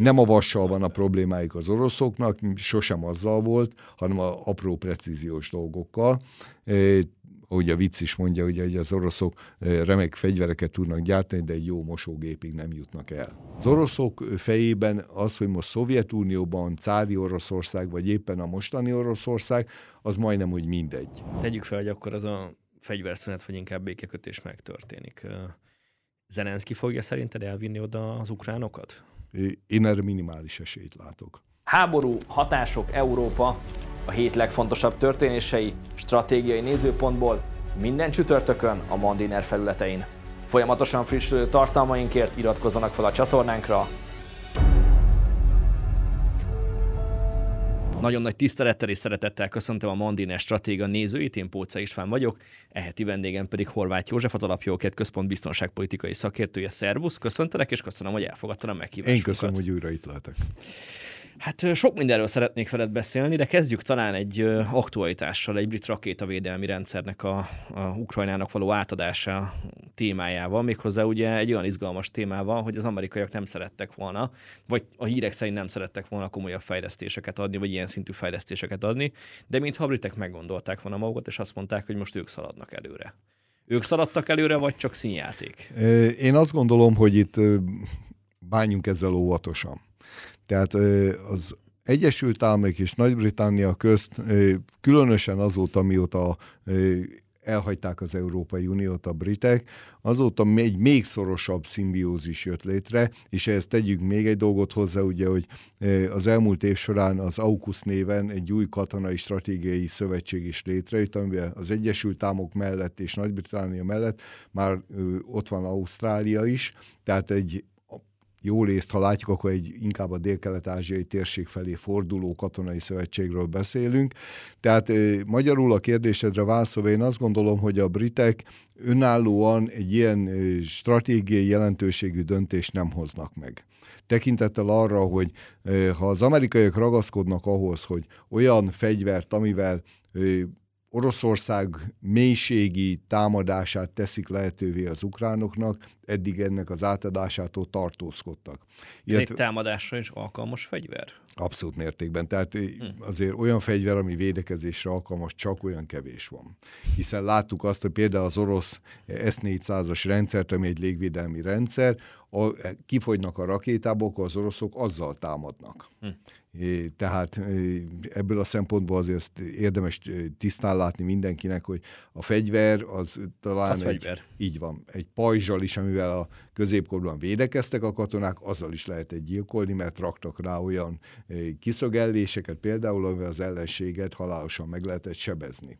Nem a vassal van a problémáik az oroszoknak, sosem azzal volt, hanem a apró precíziós dolgokkal ahogy a vicc is mondja, ugye, hogy az oroszok remek fegyvereket tudnak gyártani, de egy jó mosógépig nem jutnak el. Az oroszok fejében az, hogy most Szovjetunióban, cári Oroszország, vagy éppen a mostani Oroszország, az majdnem úgy mindegy. Tegyük fel, hogy akkor az a fegyverszünet, vagy inkább békekötés megtörténik. Zelenszky fogja szerinted elvinni oda az ukránokat? Én erre minimális esélyt látok. Háború, hatások, Európa, a hét legfontosabb történései stratégiai nézőpontból minden csütörtökön a Mandiner felületein. Folyamatosan frissülő tartalmainkért iratkozzanak fel a csatornánkra. Nagyon nagy tisztelettel és szeretettel köszöntöm a Mandiner stratéga nézőit, én Póca István vagyok, eheti vendégem pedig Horváth József, az Alapjókért Központ biztonságpolitikai szakértője. Szervusz, köszöntelek, és köszönöm, hogy elfogadtad a meghívást. Én köszönöm, hogy újra itt lehetek. Hát sok mindenről szeretnék veled beszélni, de kezdjük talán egy aktualitással, egy brit rakétavédelmi rendszernek a, a Ukrajnának való átadása témájával, méghozzá ugye egy olyan izgalmas témával, hogy az amerikaiak nem szerettek volna, vagy a hírek szerint nem szerettek volna komolyabb fejlesztéseket adni, vagy ilyen szintű fejlesztéseket adni, de mintha a britek meggondolták volna magukat, és azt mondták, hogy most ők szaladnak előre. Ők szaladtak előre, vagy csak színjáték? Én azt gondolom, hogy itt bánjunk ezzel óvatosan. Tehát az Egyesült Államok és Nagy-Britannia közt különösen azóta, mióta elhagyták az Európai Uniót a britek, azóta egy még szorosabb szimbiózis jött létre, és ehhez tegyük még egy dolgot hozzá, ugye, hogy az elmúlt év során az AUKUS néven egy új katonai stratégiai szövetség is létrejött, amiben az Egyesült Államok mellett és Nagy-Britannia mellett már ott van Ausztrália is, tehát egy jó részt, ha látjuk, akkor egy inkább a dél-kelet-ázsiai térség felé forduló katonai szövetségről beszélünk. Tehát magyarul a kérdésedre válaszolva én azt gondolom, hogy a britek önállóan egy ilyen stratégiai jelentőségű döntést nem hoznak meg. Tekintettel arra, hogy ha az amerikaiak ragaszkodnak ahhoz, hogy olyan fegyvert, amivel Oroszország mélységi támadását teszik lehetővé az ukránoknak, eddig ennek az átadásától tartózkodtak. Ez egy támadásra is alkalmas fegyver? Abszolút mértékben. Tehát hmm. azért olyan fegyver, ami védekezésre alkalmas, csak olyan kevés van. Hiszen láttuk azt, hogy például az orosz S-400-as rendszert, ami egy légvédelmi rendszer, a, kifogynak a rakétából, az oroszok azzal támadnak. Hmm. Tehát ebből a szempontból azért érdemes tisztán látni mindenkinek, hogy a fegyver az talán az egy, fegyver. így van, egy pajzsal is, amivel a középkorban védekeztek a katonák, azzal is lehet egy gyilkolni, mert raktak rá olyan kiszögelléseket, például amivel az ellenséget halálosan meg lehetett sebezni.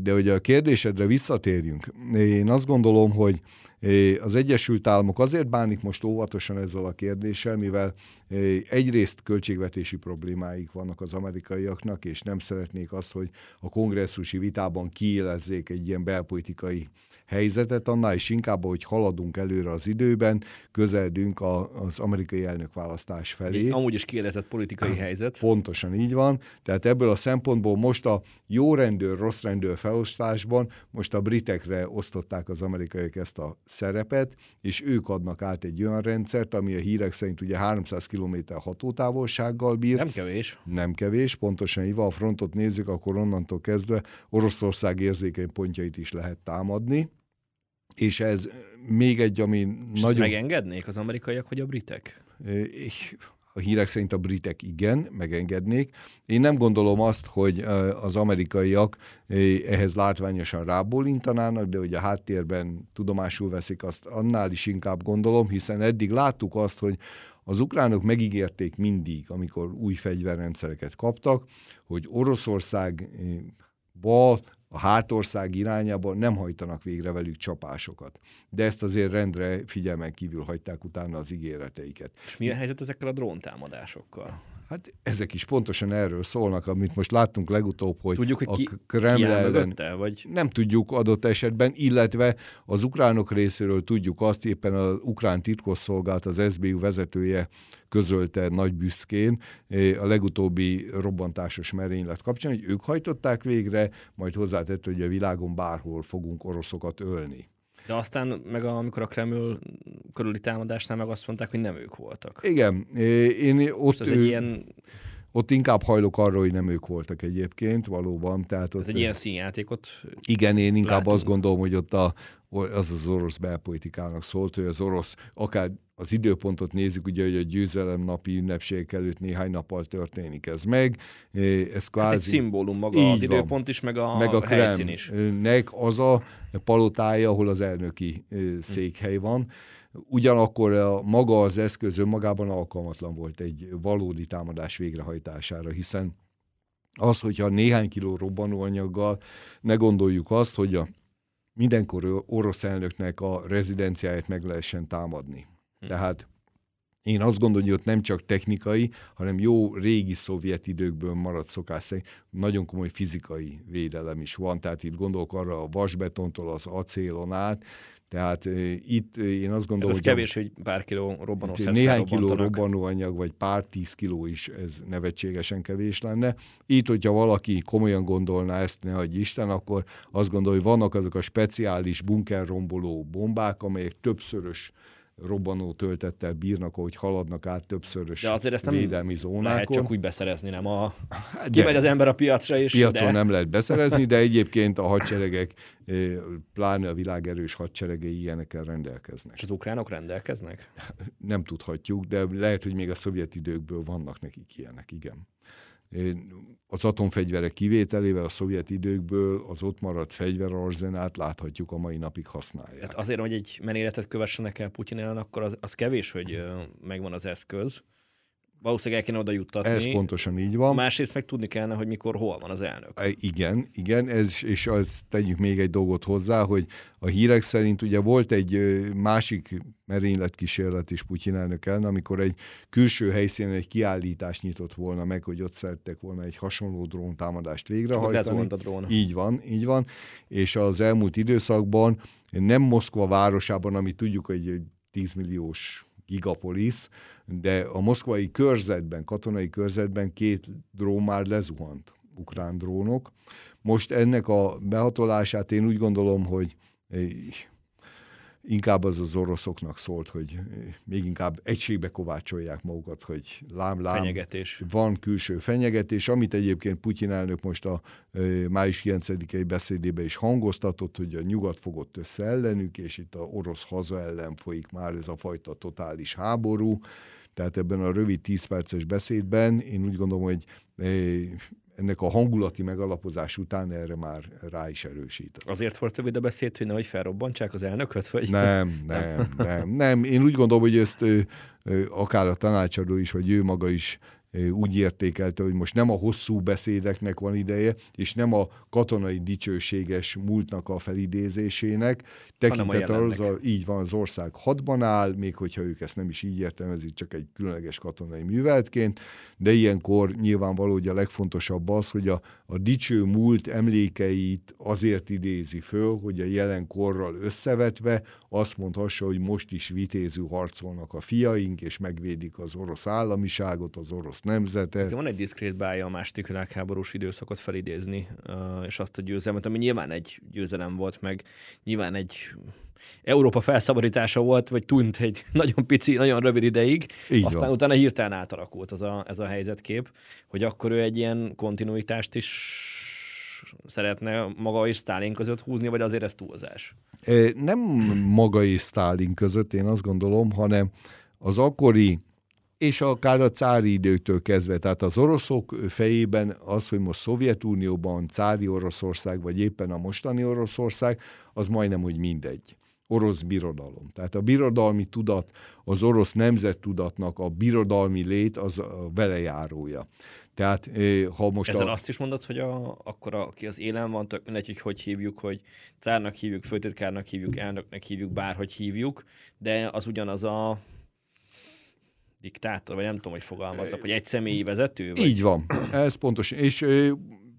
De hogy a kérdésedre visszatérjünk, én azt gondolom, hogy az Egyesült Államok azért bánik most óvatosan ezzel a kérdéssel, mivel egyrészt költségvetési problémáik vannak az amerikaiaknak, és nem szeretnék azt, hogy a kongresszusi vitában kiélezzék egy ilyen belpolitikai helyzetet, annál is inkább, hogy haladunk előre az időben, közeledünk a, az amerikai elnökválasztás felé. Amúgy is kérdezett politikai helyzet. Pontosan így van. Tehát ebből a szempontból most a jó rendőr, rossz rendőr felosztásban most a britekre osztották az amerikaiak ezt a szerepet, és ők adnak át egy olyan rendszert, ami a hírek szerint ugye 300 km hatótávolsággal bír. Nem kevés. Nem kevés, pontosan így van, a frontot nézzük, akkor onnantól kezdve Oroszország érzékeny pontjait is lehet támadni. És ez még egy, ami és nagyon... megengednék az amerikaiak, hogy a britek? A hírek szerint a britek igen, megengednék. Én nem gondolom azt, hogy az amerikaiak ehhez látványosan rábólintanának, de hogy a háttérben tudomásul veszik azt, annál is inkább gondolom, hiszen eddig láttuk azt, hogy az ukránok megígérték mindig, amikor új fegyverrendszereket kaptak, hogy Oroszország bal a hátország irányába nem hajtanak végre velük csapásokat. De ezt azért rendre figyelmen kívül hagyták utána az ígéreteiket. És mi a helyzet ezekkel a dróntámadásokkal? Hát ezek is pontosan erről szólnak, amit most láttunk legutóbb, hogy tudjuk, hogy ki, a Kreml ellen... Mögötte, vagy? Nem tudjuk adott esetben, illetve az ukránok részéről tudjuk azt, éppen az ukrán titkosszolgált, az SBU vezetője közölte nagy büszkén a legutóbbi robbantásos merénylet kapcsán, hogy ők hajtották végre, majd hozzátett, hogy a világon bárhol fogunk oroszokat ölni. De De aztán meg a, amikor a Kreml körüli támadásnál meg azt mondták, hogy nem ők voltak. Igen, én ott, ez egy ilyen... ott inkább hajlok arra, hogy nem ők voltak egyébként, valóban. Tehát ott, ez egy ilyen színjátékot Igen, én inkább látunk. azt gondolom, hogy ott a, az az orosz belpolitikának szólt, hogy az orosz, akár az időpontot nézzük, ugye, hogy a győzelem napi ünnepség előtt néhány nappal történik ez meg. Ez kvázi... Hát egy szimbólum maga az van. időpont is, meg a, meg a helyszín is. Nek az a palotája, ahol az elnöki székhely van. Ugyanakkor a, maga az eszköz önmagában alkalmatlan volt egy valódi támadás végrehajtására, hiszen az, hogyha néhány kiló robbanóanyaggal, ne gondoljuk azt, hogy a mindenkor orosz elnöknek a rezidenciáját meg lehessen támadni. Hm. Tehát én azt gondolom, hogy ott nem csak technikai, hanem jó régi szovjet időkből maradt szokás szerint nagyon komoly fizikai védelem is van. Tehát itt gondolok arra a vasbetontól az acélon át, tehát itt én azt gondolom, ez hogy... kevés, hogy pár kiló robbanószer Néhány kiló robbanóanyag, vagy pár tíz kiló is ez nevetségesen kevés lenne. Itt, hogyha valaki komolyan gondolná ezt, ne hogy Isten, akkor azt gondolja, hogy vannak azok a speciális bunkerromboló bombák, amelyek többszörös robbanó töltettel bírnak, ahogy haladnak át többszörös de azért ezt nem védelmi zónákon. lehet csak úgy beszerezni, nem a... Hát Kimegy az ember a piacra is. Piacon de... nem lehet beszerezni, de egyébként a hadseregek, pláne a világ erős hadseregei ilyenekkel rendelkeznek. És az ukránok rendelkeznek? Nem tudhatjuk, de lehet, hogy még a szovjet időkből vannak nekik ilyenek, igen az atomfegyverek kivételével a szovjet időkből az ott maradt fegyverarzenát láthatjuk a mai napig használják. Hát azért, hogy egy menéletet kövessenek el Putyin ellen, akkor az, az kevés, hogy megvan az eszköz valószínűleg el kéne oda juttatni. Ez pontosan így van. Másrészt meg tudni kellene, hogy mikor, hol van az elnök. E, igen, igen, ez, és az tegyük még egy dolgot hozzá, hogy a hírek szerint ugye volt egy másik merényletkísérlet is Putyin elnök ellen, amikor egy külső helyszínen egy kiállítást nyitott volna meg, hogy ott szerettek volna egy hasonló drón támadást végrehajtani. a drón. Így van, így van. És az elmúlt időszakban nem Moszkva városában, ami tudjuk, hogy egy 10 milliós gigapolis, de a moszkvai körzetben, katonai körzetben két drón már lezuhant, ukrán drónok. Most ennek a behatolását én úgy gondolom, hogy inkább az az oroszoknak szólt, hogy még inkább egységbe kovácsolják magukat, hogy lám-lám. Fenyegetés. Van külső fenyegetés, amit egyébként Putyin elnök most a május 9-i beszédébe is hangoztatott, hogy a nyugat fogott össze ellenük, és itt a orosz haza ellen folyik már ez a fajta totális háború. Tehát ebben a rövid 10 perces beszédben én úgy gondolom, hogy ennek a hangulati megalapozás után erre már rá is erősít. Azért volt rövid a beszéd, hogy nehogy felrobbantsák az elnököt? Vagy? Nem, nem, nem, nem. Én úgy gondolom, hogy ezt akár a tanácsadó is, vagy ő maga is úgy értékelte, hogy most nem a hosszú beszédeknek van ideje, és nem a katonai dicsőséges múltnak a felidézésének, tekintet az, a, így van, az ország hadban áll, még hogyha ők ezt nem is így értelmezik, csak egy különleges katonai műveletként, de ilyenkor nyilvánvaló, hogy a legfontosabb az, hogy a, a dicső múlt emlékeit azért idézi föl, hogy a jelenkorral összevetve azt mondhassa, hogy most is vitézű harcolnak a fiaink, és megvédik az orosz államiságot, az orosz nemzetet. Ez van egy diszkrét bája a második világháborús időszakot felidézni, és azt a győzelmet, ami nyilván egy győzelem volt, meg nyilván egy Európa felszabadítása volt, vagy tűnt egy nagyon pici, nagyon rövid ideig, Így aztán van. utána hirtelen átalakult az a, ez a helyzetkép, hogy akkor ő egy ilyen kontinuitást is szeretne maga és Stalin között húzni, vagy azért ez túlzás? Nem maga és Stalin között, én azt gondolom, hanem az akkori és akár a cári időktől kezdve. Tehát az oroszok fejében az, hogy most Szovjetunióban cári Oroszország, vagy éppen a mostani Oroszország, az majdnem, hogy mindegy orosz birodalom. Tehát a birodalmi tudat, az orosz nemzettudatnak a birodalmi lét az a velejárója. Tehát ha most Ezzel a... azt is mondod, hogy a, akkor aki az élen van, tök mindegy, hogy hogy hívjuk, hogy cárnak hívjuk, főtitkárnak hívjuk, elnöknek hívjuk, bárhogy hívjuk, de az ugyanaz a diktátor, vagy nem tudom, hogy fogalmazzak, hogy egy személyi vezető? Vagy? Így van, ez pontos. És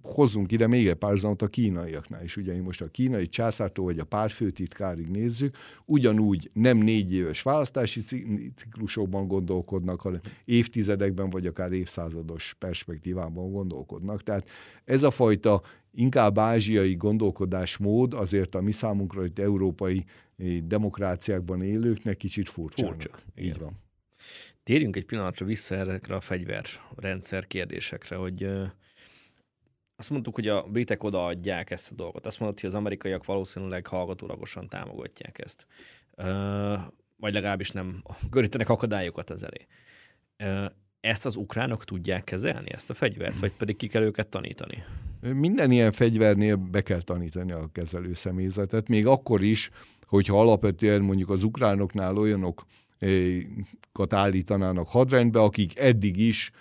hozzunk ide még egy párhuzamot a kínaiaknál is. Ugye most a kínai császártól vagy a párfőtitkárig nézzük, ugyanúgy nem négy éves választási ciklusokban gondolkodnak, hanem évtizedekben vagy akár évszázados perspektívában gondolkodnak. Tehát ez a fajta inkább ázsiai gondolkodásmód azért a mi számunkra itt európai demokráciákban élőknek kicsit furcsa. Furcsa. Így van. Térjünk egy pillanatra vissza erre a fegyverrendszer kérdésekre, hogy azt mondtuk, hogy a britek odaadják ezt a dolgot. Azt mondod, hogy az amerikaiak valószínűleg hallgatólagosan támogatják ezt. vagy legalábbis nem görítenek akadályokat az elé. ezt az ukránok tudják kezelni, ezt a fegyvert, vagy pedig ki kell őket tanítani? Minden ilyen fegyvernél be kell tanítani a kezelő személyzetet, még akkor is, hogyha alapvetően mondjuk az ukránoknál olyanok állítanának hadrendbe, akik eddig is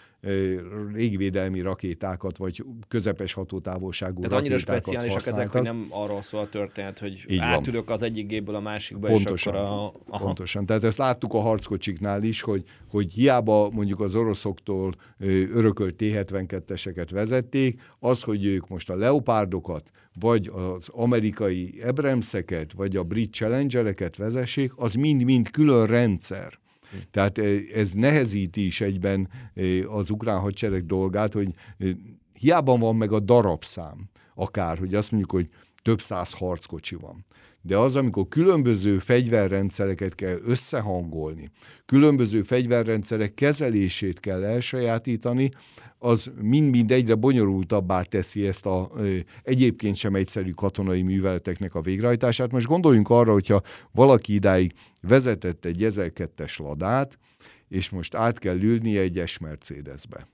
légvédelmi rakétákat, vagy közepes hatótávolságú Tehát annyira speciálisak ezek, hogy nem arról szól a történet, hogy Így átülök van. az egyik gépből a másikba, pontosan, és akkor a... Aha. Pontosan. Tehát ezt láttuk a harckocsiknál is, hogy, hogy hiába mondjuk az oroszoktól örökölt T-72-eseket vezették, az, hogy ők most a leopárdokat, vagy az amerikai Abramseket, vagy a brit Challengereket vezessék, az mind-mind külön rendszer. Tehát ez nehezíti is egyben az ukrán hadsereg dolgát, hogy hiába van meg a darabszám, akár, hogy azt mondjuk, hogy több száz harckocsi van de az, amikor különböző fegyverrendszereket kell összehangolni, különböző fegyverrendszerek kezelését kell elsajátítani, az mind-mind egyre bonyolultabbá teszi ezt a egyébként sem egyszerű katonai műveleteknek a végrehajtását. Most gondoljunk arra, hogyha valaki idáig vezetett egy 1002-es ladát, és most át kell ülnie egy S Mercedesbe.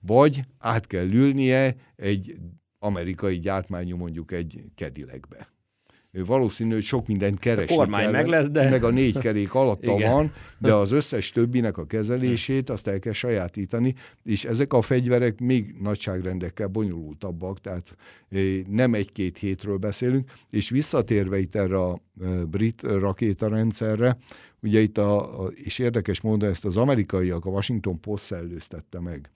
Vagy át kell ülnie egy amerikai gyártmányú mondjuk egy Cadillacbe valószínű, hogy sok mindent keresni a kormány kell, meg lesz, de... Meg a négy kerék alatta van, de az összes többinek a kezelését azt el kell sajátítani, és ezek a fegyverek még nagyságrendekkel bonyolultabbak, tehát nem egy-két hétről beszélünk, és visszatérve itt erre a brit rakétarendszerre, ugye itt a, és érdekes módon ezt az amerikaiak, a Washington Post szellőztette meg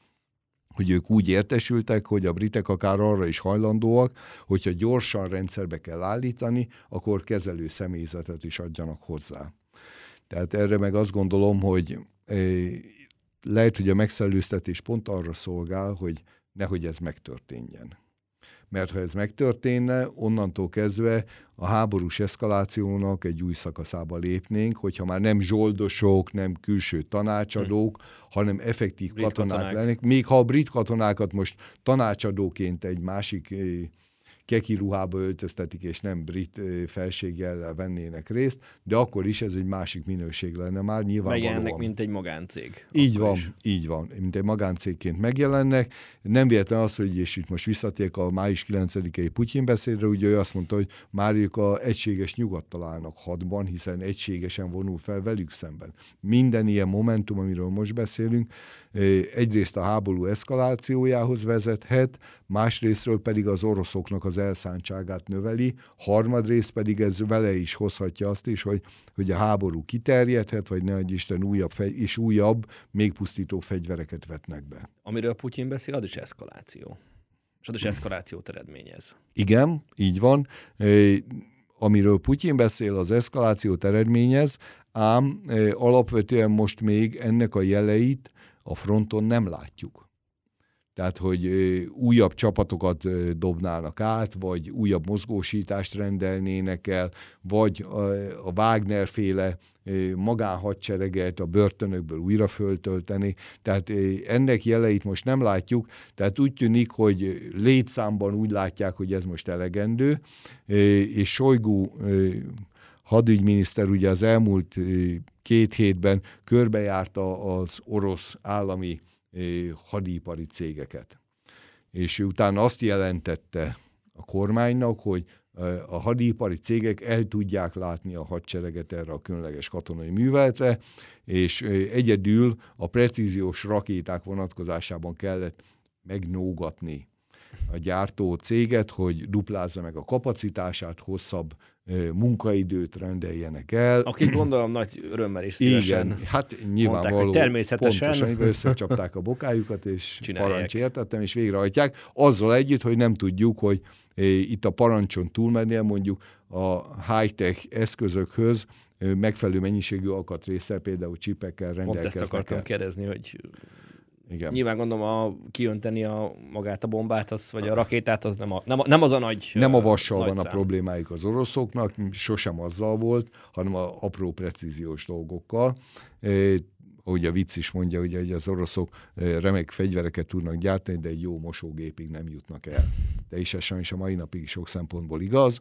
hogy ők úgy értesültek, hogy a britek akár arra is hajlandóak, hogyha gyorsan rendszerbe kell állítani, akkor kezelő személyzetet is adjanak hozzá. Tehát erre meg azt gondolom, hogy eh, lehet, hogy a megszellőztetés pont arra szolgál, hogy nehogy ez megtörténjen mert ha ez megtörténne, onnantól kezdve a háborús eszkalációnak egy új szakaszába lépnénk, hogyha már nem zsoldosok, nem külső tanácsadók, hmm. hanem effektív brit katonák, katonák lennék. Még ha a brit katonákat most tanácsadóként egy másik keki ruhába öltöztetik, és nem brit felséggel vennének részt, de akkor is ez egy másik minőség lenne már nyilvánvalóan. Megjelennek, mint egy magáncég. Így van, is. így van, mint egy magáncégként megjelennek. Nem véletlen az, hogy, és itt most visszatérek a május 9-i Putyin beszédre, ugye ő azt mondta, hogy már ők a egységes nyugat találnak hadban, hiszen egységesen vonul fel velük szemben. Minden ilyen momentum, amiről most beszélünk, egyrészt a háború eszkalációjához vezethet, másrésztről pedig az oroszoknak az elszántságát növeli, harmadrészt pedig ez vele is hozhatja azt is, hogy, hogy a háború kiterjedhet, vagy ne egy Isten újabb fegy, és újabb, még pusztító fegyvereket vetnek be. Amiről Putyin beszél, az is eszkaláció. És az is eszkalációt eredményez. Igen, így van. Amiről Putyin beszél, az eszkalációt eredményez, ám alapvetően most még ennek a jeleit a fronton nem látjuk. Tehát, hogy újabb csapatokat dobnának át, vagy újabb mozgósítást rendelnének el, vagy a Wagner féle magánhadsereget a börtönökből újra föltölteni. Tehát ennek jeleit most nem látjuk, tehát úgy tűnik, hogy létszámban úgy látják, hogy ez most elegendő, és Sojgu hadügyminiszter ugye az elmúlt két hétben körbejárta az orosz állami hadipari cégeket. És utána azt jelentette a kormánynak, hogy a hadipari cégek el tudják látni a hadsereget erre a különleges katonai műveletre, és egyedül a precíziós rakéták vonatkozásában kellett megnógatni a gyártó céget, hogy duplázza meg a kapacitását, hosszabb munkaidőt rendeljenek el. Akik gondolom nagy örömmel is szívesen Igen, hát nyilvánvaló. Mondták, hogy természetesen. Pontosan, összecsapták a bokájukat, és parancs értettem, és végrehajtják. Azzal együtt, hogy nem tudjuk, hogy itt a parancson túlmennél mondjuk a high-tech eszközökhöz megfelelő mennyiségű alkatrészsel, például csipekkel rendelkeznek. Pont ezt akartam kérdezni, hogy Igen. Nyilván gondolom, a kiönteni a, magát a bombát, az, vagy a rakétát, az nem, a, nem, a, nem az a nagy Nem a vassal van szám. a problémáik az oroszoknak, sosem azzal volt, hanem a apró precíziós dolgokkal ahogy a vicc is mondja, ugye, hogy az oroszok remek fegyvereket tudnak gyártani, de egy jó mosógépig nem jutnak el. De is ez sajnos a mai napig sok szempontból igaz.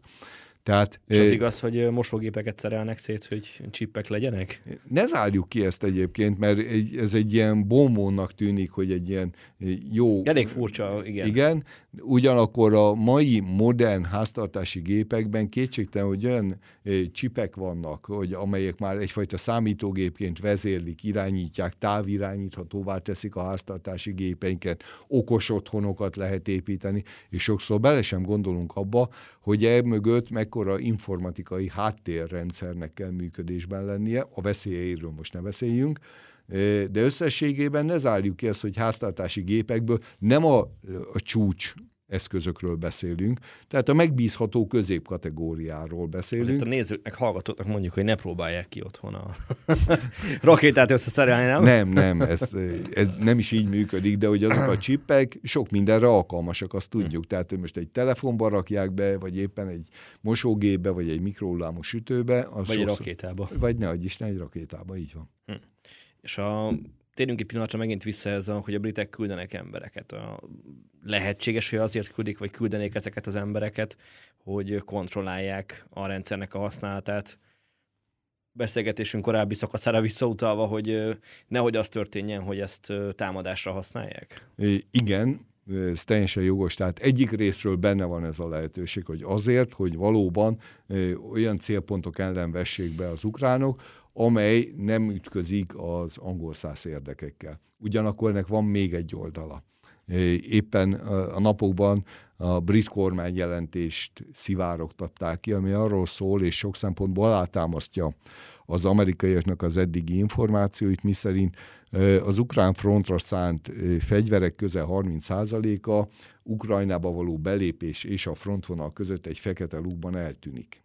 Tehát, és az igaz, hogy mosógépeket szerelnek szét, hogy csippek legyenek? Ne zárjuk ki ezt egyébként, mert ez egy ilyen bombónak tűnik, hogy egy ilyen jó... Elég furcsa, igen. Igen, ugyanakkor a mai modern háztartási gépekben kétségtelen, hogy olyan csipek vannak, hogy amelyek már egyfajta számítógépként vezérlik, irányítják, távirányíthatóvá teszik a háztartási gépeinket, okos otthonokat lehet építeni, és sokszor bele sem gondolunk abba, hogy e mögött mekkora informatikai háttérrendszernek kell működésben lennie, a veszélyeiről most ne beszéljünk, de összességében ne zárjuk ki ezt, hogy háztartási gépekből nem a, a csúcs eszközökről beszélünk, tehát a megbízható középkategóriáról beszélünk. Azért a nézőknek, hallgatóknak mondjuk, hogy ne próbálják ki otthon a rakétát összeszerelni, nem? Nem, nem, ez, ez nem is így működik, de hogy azok a csippek sok mindenre alkalmasak, azt tudjuk. Tehát, hogy most egy telefonba rakják be, vagy éppen egy mosógépbe, vagy egy mikrohullámos sütőbe. Az vagy sokszor, egy rakétába. Vagy ne, Isten, egy rakétába, így van. Hm. És a térjünk egy pillanatra megint vissza ez, hogy a britek küldenek embereket. A, lehetséges, hogy azért küldik, vagy küldenék ezeket az embereket, hogy kontrollálják a rendszernek a használatát. Beszélgetésünk korábbi szakaszára visszautalva, hogy nehogy az történjen, hogy ezt támadásra használják. Igen, ez teljesen jogos. Tehát egyik részről benne van ez a lehetőség, hogy azért, hogy valóban olyan célpontok ellen vessék be az ukránok, amely nem ütközik az angol száz érdekekkel. Ugyanakkor ennek van még egy oldala. Éppen a napokban a brit kormány jelentést szivárogtatták ki, ami arról szól, és sok szempontból alátámasztja az amerikaiaknak az eddigi információit, miszerint az ukrán frontra szánt fegyverek közel 30%-a Ukrajnába való belépés és a frontvonal között egy fekete lukban eltűnik.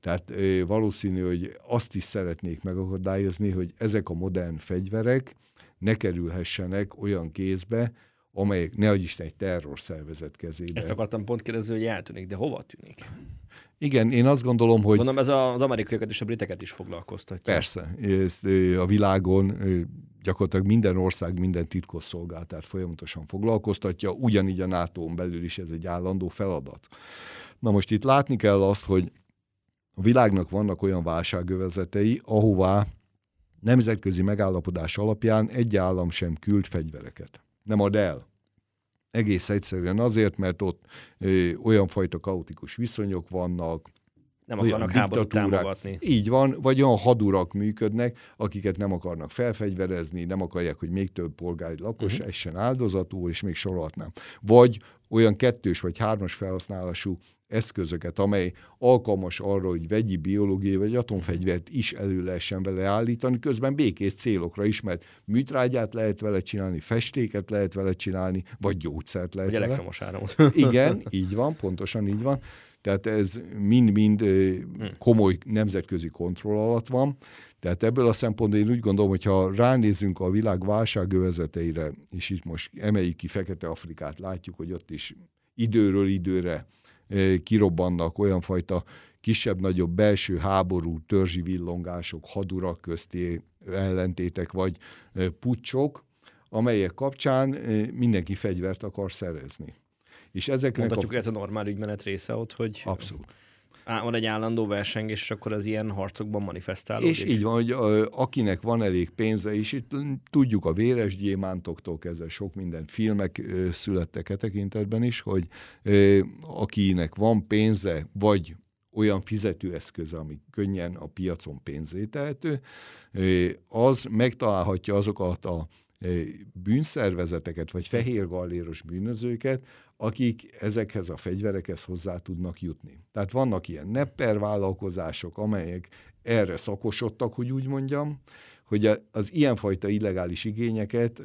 Tehát valószínű, hogy azt is szeretnék megakadályozni, hogy ezek a modern fegyverek ne kerülhessenek olyan kézbe, amelyek ne Isten egy terrorszervezet kezébe. Ezt akartam pont kérdezni, hogy eltűnik, de hova tűnik? Igen, én azt gondolom, hogy... Gondolom ez az amerikaiakat és a briteket is foglalkoztatja. Persze, ez a világon gyakorlatilag minden ország minden titkosszolgáltát folyamatosan foglalkoztatja, ugyanígy a nato belül is ez egy állandó feladat. Na most itt látni kell azt, hogy a világnak vannak olyan válságövezetei, ahová nemzetközi megállapodás alapján egy állam sem küld fegyvereket. Nem ad el. Egész egyszerűen azért, mert ott ö, olyan fajta kaotikus viszonyok vannak, nem akarnak háborút támogatni. Így van, vagy olyan hadurak működnek, akiket nem akarnak felfegyverezni, nem akarják, hogy még több polgári lakos uh-huh. essen áldozatul, és még sorolhatnám. Vagy olyan kettős vagy hármas felhasználású eszközöket, amely alkalmas arra, hogy vegyi, biológiai vagy atomfegyvert is elő lehessen vele állítani, közben békés célokra is, mert műtrágyát lehet vele csinálni, festéket lehet vele csinálni, vagy gyógyszert lehet vagy vele. elektromos áramot. Igen, így van, pontosan így van. Tehát ez mind-mind hmm. komoly nemzetközi kontroll alatt van. Tehát ebből a szempontból én úgy gondolom, hogy ha ránézünk a világ válságövezeteire, és itt most emeljük ki Fekete-Afrikát, látjuk, hogy ott is időről időre kirobbannak olyan fajta kisebb-nagyobb belső háború, törzsi villongások, hadurak közti ellentétek vagy pucsok, amelyek kapcsán mindenki fegyvert akar szerezni. És ezeknek Mondhatjuk, a... ez a normál ügymenet része ott, hogy Abszolút. Van egy állandó versengés, és akkor az ilyen harcokban manifestálódik. És így van, hogy akinek van elég pénze, és itt tudjuk a véres gyémántoktól kezdve sok minden filmek születtek e tekintetben is, hogy akinek van pénze, vagy olyan fizetőeszköze, ami könnyen a piacon pénzé tehető, az megtalálhatja azokat a bűnszervezeteket, vagy fehérgalléros bűnözőket, akik ezekhez a fegyverekhez hozzá tudnak jutni. Tehát vannak ilyen nepper vállalkozások, amelyek erre szakosodtak, hogy úgy mondjam, hogy az ilyenfajta illegális igényeket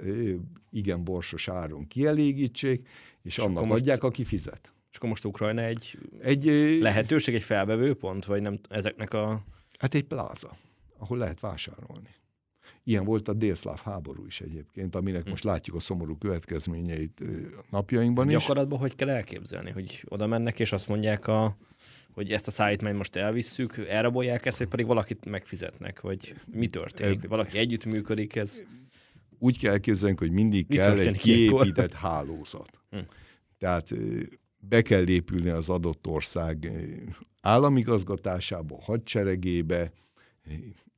igen borsos áron kielégítsék, és, és annak most, adják, aki fizet. És akkor most Ukrajna egy, egy lehetőség, egy felbevő pont, vagy nem ezeknek a... Hát egy pláza, ahol lehet vásárolni. Ilyen volt a délszláv háború is egyébként, aminek hm. most látjuk a szomorú következményeit napjainkban is. Gyakorlatban hogy kell elképzelni, hogy oda mennek, és azt mondják a hogy ezt a szállítmányt most elvisszük, elrabolják ezt, vagy pedig valakit megfizetnek, vagy mi történik? Valaki együtt működik ez? Úgy kell elképzelni, hogy mindig mi kell egy kiépített ilyenkor? hálózat. Hm. Tehát be kell épülni az adott ország államigazgatásába, hadseregébe,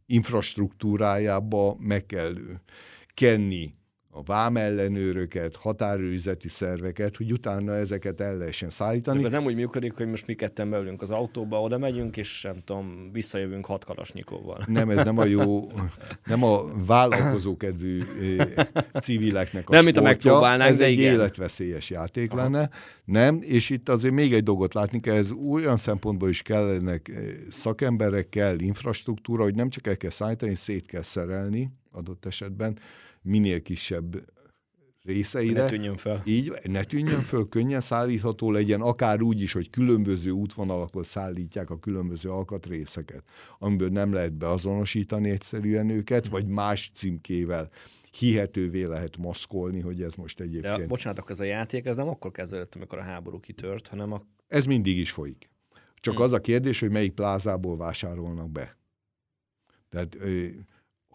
infrastruktúrájába, meg kell kenni a vámellenőröket, határőrizeti szerveket, hogy utána ezeket el lehessen szállítani. De ez nem úgy működik, hogy most mi ketten beülünk az autóba, oda megyünk, és nem tudom, visszajövünk hat kalasnyikovval. Nem, ez nem a jó, nem a vállalkozókedvű civileknek a Nem, mint a megpróbálnánk, ez de egy igen. életveszélyes játék Aha. lenne. Nem, és itt azért még egy dolgot látni kell, ez olyan szempontból is kellenek szakemberek, kell infrastruktúra, hogy nem csak el kell szállítani, szét kell szerelni adott esetben, minél kisebb részeire. Ne tűnjön fel. Így, ne tűnjön föl, könnyen szállítható legyen, akár úgy is, hogy különböző útvonalakon szállítják a különböző alkatrészeket, amiből nem lehet beazonosítani egyszerűen őket, vagy más címkével hihetővé lehet maszkolni, hogy ez most egyébként... De bocsánatok, ez a játék, ez nem akkor kezdődött, amikor a háború kitört, hanem a... Ez mindig is folyik. Csak hmm. az a kérdés, hogy melyik plázából vásárolnak be. Tehát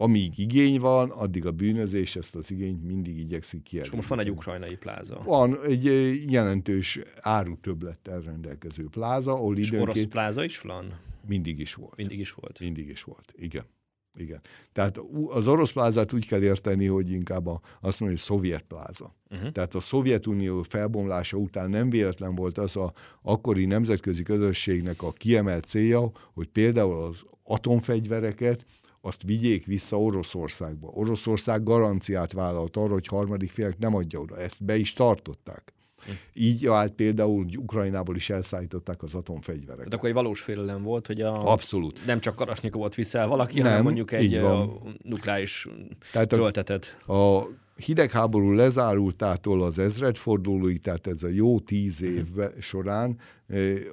amíg igény van, addig a bűnözés ezt az igényt mindig igyekszik kielégíteni. És most van egy ukrajnai pláza. Van egy jelentős árutöblettel rendelkező pláza, ahol És időnként... orosz pláza is van? Mindig is volt. Mindig is volt. Mindig is volt, igen. Igen. Tehát az orosz plázát úgy kell érteni, hogy inkább a, azt mondja, hogy szovjet pláza. Uh-huh. Tehát a Szovjetunió felbomlása után nem véletlen volt az a akkori nemzetközi közösségnek a kiemelt célja, hogy például az atomfegyvereket azt vigyék vissza Oroszországba. Oroszország garanciát vállalt arra, hogy harmadik félek nem adja oda. Ezt be is tartották. Hm. Így állt például, hogy Ukrajnából is elszállították az atomfegyvereket. De akkor egy valós félelem volt, hogy a... Abszolút. Nem csak Karasnyikovot viszel valaki, nem, hanem mondjuk egy a nukleáris tehát töltetet. A, a hidegháború lezárultától az ezredfordulóig, tehát ez a jó tíz hm. év során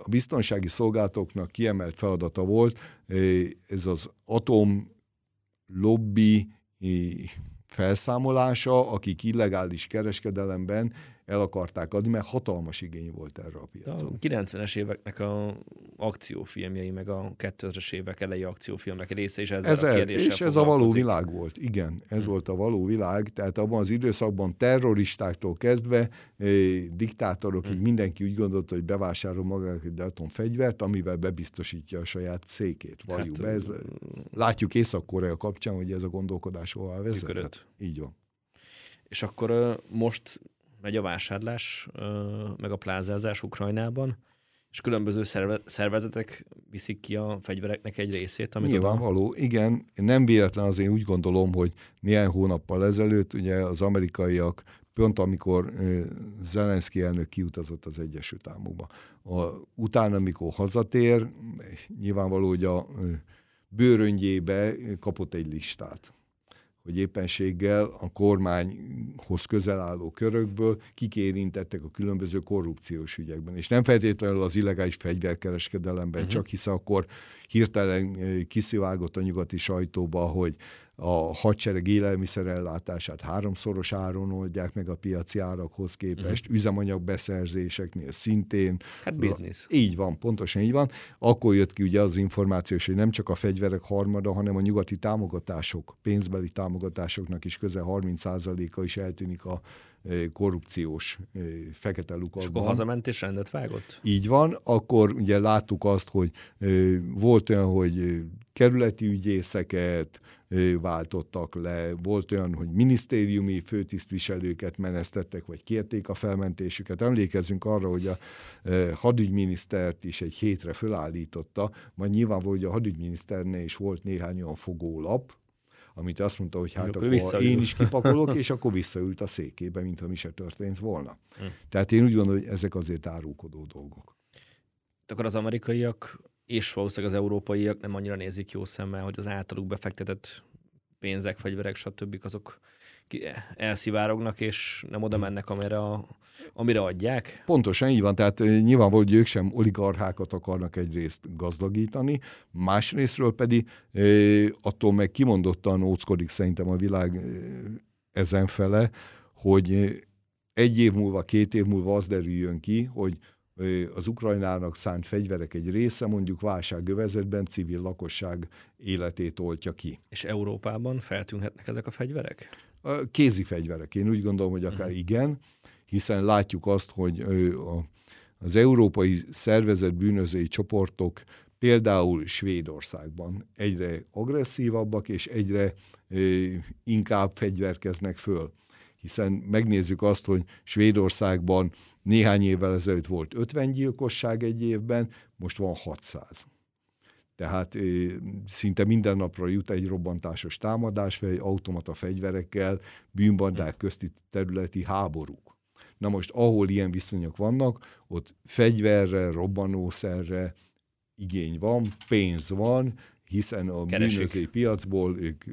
a biztonsági szolgálatoknak kiemelt feladata volt, ez az atom lobby felszámolása, akik illegális kereskedelemben el akarták adni, mert hatalmas igény volt erre a piacon. A 90-es éveknek a akciófilmjei, meg a 2000-es évek elejé akciófilmek része is ezzel, ezzel a kérdéssel És ez a való világ volt, igen, ez hmm. volt a való világ, tehát abban az időszakban terroristáktól kezdve eh, diktátorokig hmm. mindenki úgy gondolta, hogy bevásárol magának egy atomfegyvert, amivel bebiztosítja a saját székét. Hát, be. Ez, látjuk Észak-Korea kapcsán, hogy ez a gondolkodás hová vezetett. Működött. Így van. És akkor most megy a vásárlás, meg a plázázás Ukrajnában, és különböző szervezetek viszik ki a fegyvereknek egy részét. Amit Nyilvánvaló, oda... igen. Nem véletlen az én úgy gondolom, hogy néhány hónappal ezelőtt ugye az amerikaiak pont amikor Zelenszky elnök kiutazott az Egyesült Államokba. A, utána, amikor hazatér, nyilvánvaló, hogy a bőröngyébe kapott egy listát hogy éppenséggel a kormányhoz közel álló körökből kik érintettek a különböző korrupciós ügyekben. És nem feltétlenül az illegális fegyverkereskedelemben, uh-huh. csak hiszen akkor hirtelen eh, kiszivárgott a nyugati sajtóba, hogy a hadsereg élelmiszerellátását háromszoros áron oldják meg a piaci árakhoz képest, uh-huh. üzemanyagbeszerzéseknél szintén. Hát biznisz. Így van, pontosan így van. Akkor jött ki ugye az információ, hogy nem csak a fegyverek harmada, hanem a nyugati támogatások, pénzbeli támogatásoknak is közel 30%-a is eltűnik a korrupciós fekete lukakban. És akkor hazament és rendet vágott? Így van, akkor ugye láttuk azt, hogy volt olyan, hogy kerületi ügyészeket váltottak le, volt olyan, hogy minisztériumi főtisztviselőket menesztettek, vagy kérték a felmentésüket. Emlékezzünk arra, hogy a hadügyminisztert is egy hétre fölállította, majd nyilvánvaló, hogy a hadügyminiszternél is volt néhány olyan fogólap, amit azt mondta, hogy hát akkor, akkor én is kipakolok, és akkor visszaült a székébe, mintha mi se történt volna. Hm. Tehát én úgy gondolom, hogy ezek azért árulkodó dolgok. Akkor az amerikaiak és valószínűleg az európaiak nem annyira nézik jó szemmel, hogy az általuk befektetett pénzek, fegyverek, stb. azok elszivárognak, és nem oda mennek, amire, a, amire adják? Pontosan így van, tehát nyilvánvaló, hogy ők sem oligarchákat akarnak egyrészt gazdagítani, másrésztről pedig attól meg kimondottan óckodik szerintem a világ ezen fele, hogy egy év múlva, két év múlva az derüljön ki, hogy az Ukrajnának szánt fegyverek egy része mondjuk válságövezetben civil lakosság életét oltja ki. És Európában feltűnhetnek ezek a fegyverek? Kézi fegyverek. Én úgy gondolom, hogy akár uh-huh. igen, hiszen látjuk azt, hogy az európai szervezet bűnözői csoportok például Svédországban egyre agresszívabbak és egyre inkább fegyverkeznek föl. Hiszen megnézzük azt, hogy Svédországban néhány évvel ezelőtt volt 50 gyilkosság egy évben, most van 600. Tehát szinte minden napra jut egy robbantásos támadás, vagy automata fegyverekkel, bűnbandák közti területi háborúk. Na most, ahol ilyen viszonyok vannak, ott fegyverre, robbanószerre igény van, pénz van, hiszen a bűnözői piacból ők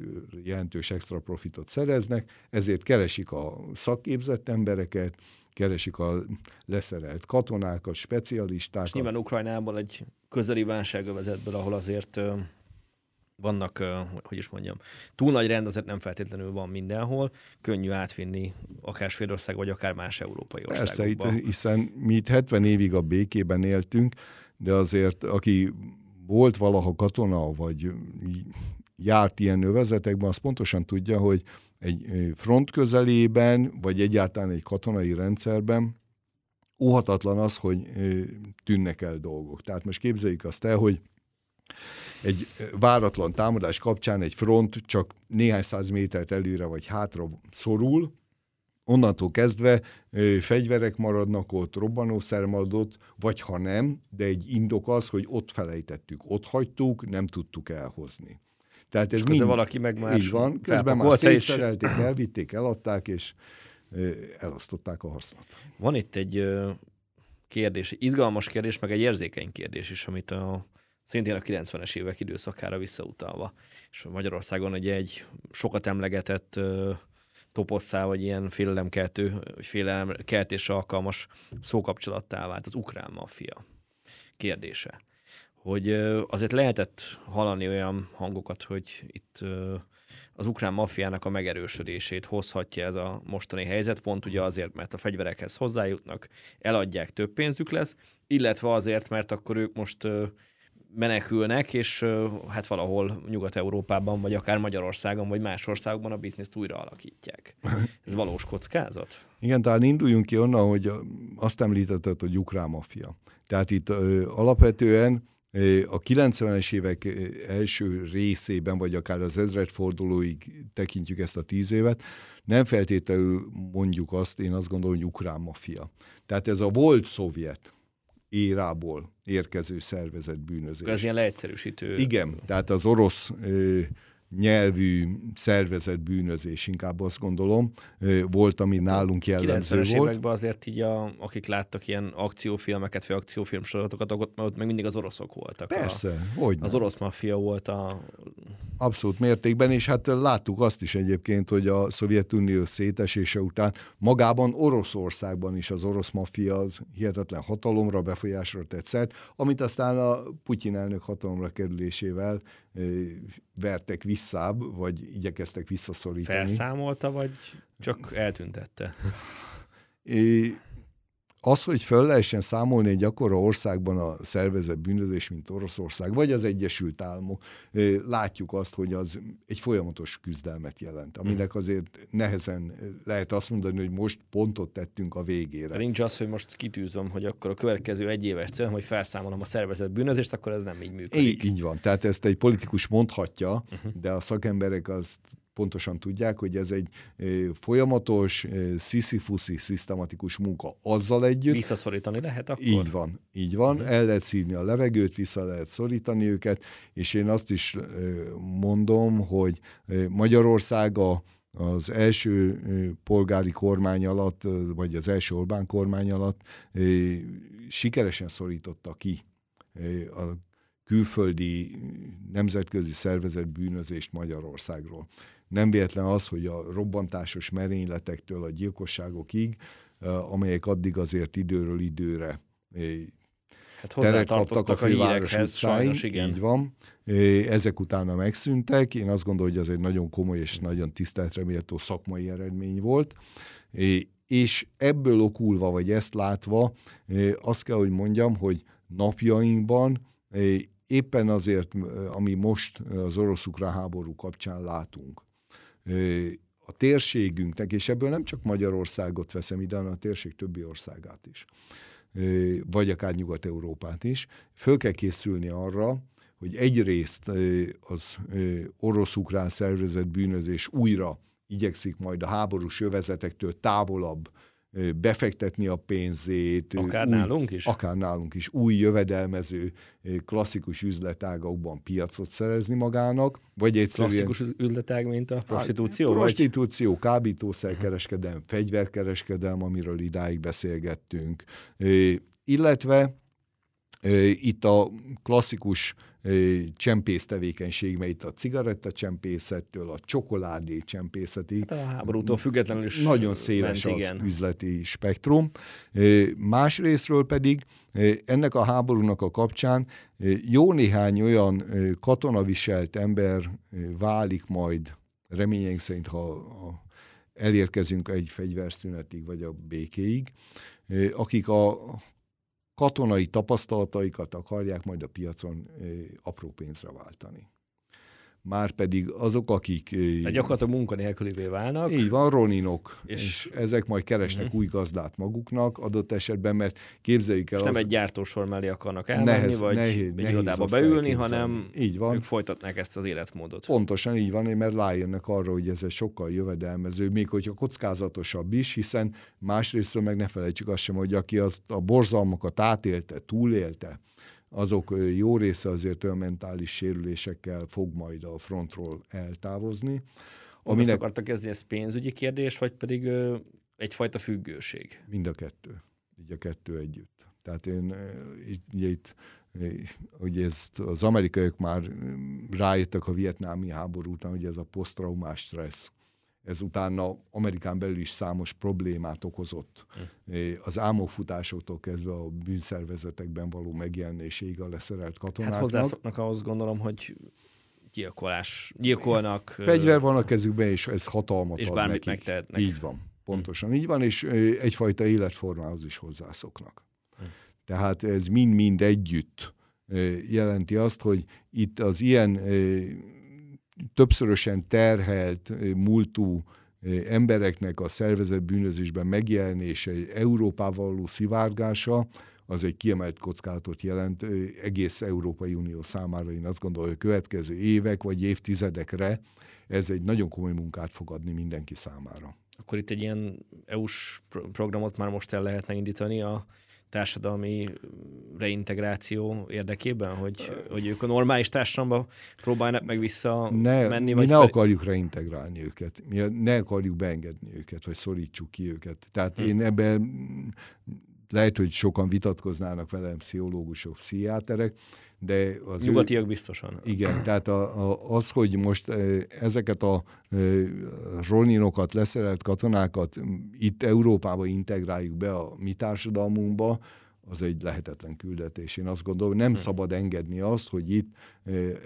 jelentős extra profitot szereznek, ezért keresik a szakképzett embereket, keresik a leszerelt katonákat, specialistákat. És nyilván Ukrajnából egy közeli válságövezetből, ahol azért vannak, hogy is mondjam, túl nagy rend azért nem feltétlenül van mindenhol, könnyű átvinni akár Svédország, vagy akár más európai országokba. Persze, hiszen mi itt 70 évig a békében éltünk, de azért aki volt valaha katona, vagy járt ilyen övezetekben, az pontosan tudja, hogy egy front közelében, vagy egyáltalán egy katonai rendszerben óhatatlan az, hogy tűnnek el dolgok. Tehát most képzeljük azt el, hogy egy váratlan támadás kapcsán egy front csak néhány száz métert előre vagy hátra szorul, onnantól kezdve ö, fegyverek maradnak ott, robbanószer maradott, vagy ha nem, de egy indok az, hogy ott felejtettük, ott hagytuk, nem tudtuk elhozni. Tehát ez mind, valaki meg már így van, közben már szétszerelték, és... elvitték, eladták, és elosztották a hasznot. Van itt egy kérdés, izgalmas kérdés, meg egy érzékeny kérdés is, amit a szintén a 90-es évek időszakára visszautalva. És Magyarországon ugye egy sokat emlegetett toposszá, vagy ilyen félelemkeltő, vagy félelemkeltésre alkalmas szókapcsolattá vált az ukrán maffia kérdése. Hogy azért lehetett hallani olyan hangokat, hogy itt az ukrán maffiának a megerősödését hozhatja ez a mostani helyzet, pont ugye azért, mert a fegyverekhez hozzájutnak, eladják, több pénzük lesz, illetve azért, mert akkor ők most menekülnek, és hát valahol Nyugat-Európában, vagy akár Magyarországon, vagy más országokban a bizniszt újra alakítják. Ez valós kockázat? Igen, tehát induljunk ki onnan, hogy azt említetted, hogy ukrán mafia. Tehát itt ö, alapvetően a 90-es évek első részében, vagy akár az ezredfordulóig tekintjük ezt a tíz évet, nem feltétlenül mondjuk azt, én azt gondolom, hogy ukrán mafia. Tehát ez a volt szovjet érából érkező szervezet bűnözés. Ez ilyen leegyszerűsítő. Igen, tehát az orosz nyelvű szervezet bűnözés, inkább azt gondolom, volt, ami nálunk jellemző 90-es volt. években azért így, a, akik láttak ilyen akciófilmeket, vagy akciófilm sorozatokat, ott, ott meg mindig az oroszok voltak. Persze, hogy Az orosz maffia volt a... Abszolút mértékben, és hát láttuk azt is egyébként, hogy a Szovjetunió szétesése után magában Oroszországban is az orosz maffia az hihetetlen hatalomra, befolyásra tett szert, amit aztán a Putyin elnök hatalomra kerülésével vertek visszább, vagy igyekeztek visszaszorítani. Felszámolta, vagy csak eltüntette? É, az, hogy föl lehessen számolni egy akkora országban a szervezett bűnözés, mint Oroszország, vagy az Egyesült Államok, látjuk azt, hogy az egy folyamatos küzdelmet jelent, aminek hmm. azért nehezen lehet azt mondani, hogy most pontot tettünk a végére. Nincs az, hogy most kitűzöm, hogy akkor a következő egy éves cél, hogy felszámolom a szervezett bűnözést, akkor ez nem így működik. Így, így van. Tehát ezt egy politikus mondhatja, uh-huh. de a szakemberek azt pontosan tudják, hogy ez egy folyamatos, sziszifuszi, szisztematikus munka. Azzal együtt... Visszaszorítani lehet akkor? Így van, így van. Uh-huh. El lehet szívni a levegőt, vissza lehet szorítani őket, és én azt is mondom, hogy Magyarország a az első polgári kormány alatt, vagy az első Orbán kormány alatt sikeresen szorította ki a külföldi nemzetközi szervezet bűnözést Magyarországról. Nem véletlen az, hogy a robbantásos merényletektől a gyilkosságokig, amelyek addig azért időről időre hát teret kaptak a főváros utcáin, sajnos, igen. így van. Ezek utána megszűntek. Én azt gondolom, hogy ez egy nagyon komoly és nagyon tiszteletre méltó szakmai eredmény volt. És ebből okulva, vagy ezt látva, azt kell, hogy mondjam, hogy napjainkban éppen azért, ami most az orosz-ukrán háború kapcsán látunk, a térségünknek, és ebből nem csak Magyarországot veszem ide, hanem a térség többi országát is, vagy akár Nyugat-Európát is, föl kell készülni arra, hogy egyrészt az orosz-ukrán szervezet bűnözés újra igyekszik majd a háborús jövezetektől távolabb befektetni a pénzét. Akár új, nálunk is? Akár nálunk is. Új jövedelmező, klasszikus üzletágakban piacot szerezni magának, vagy egyszerűen... Klasszikus üzletág, mint a prostitúció? Hát, prostitúció, vagy? kábítószerkereskedelem, fegyverkereskedelem, amiről idáig beszélgettünk. Illetve itt a klasszikus csempész tevékenység, mely itt a cigaretta csempészettől, a csokoládé csempészetig. Hát a háborútól függetlenül is Nagyon széles ment, az igen. üzleti spektrum. Másrésztről pedig ennek a háborúnak a kapcsán jó néhány olyan katonaviselt ember válik majd, reményeink szerint, ha elérkezünk egy fegyverszünetig, vagy a békéig, akik a katonai tapasztalataikat akarják majd a piacon apró pénzre váltani már pedig azok, akik... Tehát gyakorlatilag munkanélkülivé válnak. Így van, roninok, és, és ezek majd keresnek uh-huh. új gazdát maguknak adott esetben, mert képzeljük el... És az... nem egy gyártósor mellé akarnak elmenni, nehez, vagy nehéz, egy irodába beülni, hanem így van. ők folytatnak ezt az életmódot. Pontosan így van, mert rájönnek arra, hogy ez egy sokkal jövedelmező, még hogyha kockázatosabb is, hiszen másrésztről meg ne felejtsük azt sem, hogy aki azt a borzalmakat átélte, túlélte, azok jó része azért olyan mentális sérülésekkel fog majd a frontról eltávozni. Aminek... Azt akartak kezdeni, ez pénzügyi kérdés, vagy pedig ö, egyfajta függőség? Mind a kettő. Így a kettő együtt. Tehát én ugye itt ugye ezt az amerikaiak már rájöttek a vietnámi háború után, hogy ez a posztraumás stressz ez utána Amerikán belül is számos problémát okozott. Hm. Az álmokfutásoktól kezdve a bűnszervezetekben való megjelenéséig a leszerelt katonáknak. Hát hozzászoknak ahhoz gondolom, hogy gyilkolás, gyilkolnak. Fegyver van a kezükben, és ez hatalmat és ad bármit nekik. megtehetnek. Így van. Pontosan így van, és egyfajta életformához is hozzászoknak. Hm. Tehát ez mind-mind együtt jelenti azt, hogy itt az ilyen többszörösen terhelt, múltú embereknek a szervezet bűnözésben megjelenése, Európával való szivárgása, az egy kiemelt kockázatot jelent egész Európai Unió számára. Én azt gondolom, hogy a következő évek vagy évtizedekre ez egy nagyon komoly munkát fog adni mindenki számára. Akkor itt egy ilyen EU-s programot már most el lehetne indítani a társadalmi reintegráció érdekében, hogy, hogy ők a normális társadalomba próbálnak meg vissza ne, menni? Mi vagy ne akarjuk reintegrálni őket, mi ne akarjuk beengedni őket, vagy szorítsuk ki őket. Tehát hmm. én ebben lehet, hogy sokan vitatkoznának velem pszichológusok, pszichiáterek, de az Nyugatiak ő, biztosan. Igen, tehát a, a, az, hogy most ezeket a e, rolninokat, leszerelt katonákat itt Európába integráljuk be a mi társadalmunkba, az egy lehetetlen küldetés. Én azt gondolom, nem hm. szabad engedni azt, hogy itt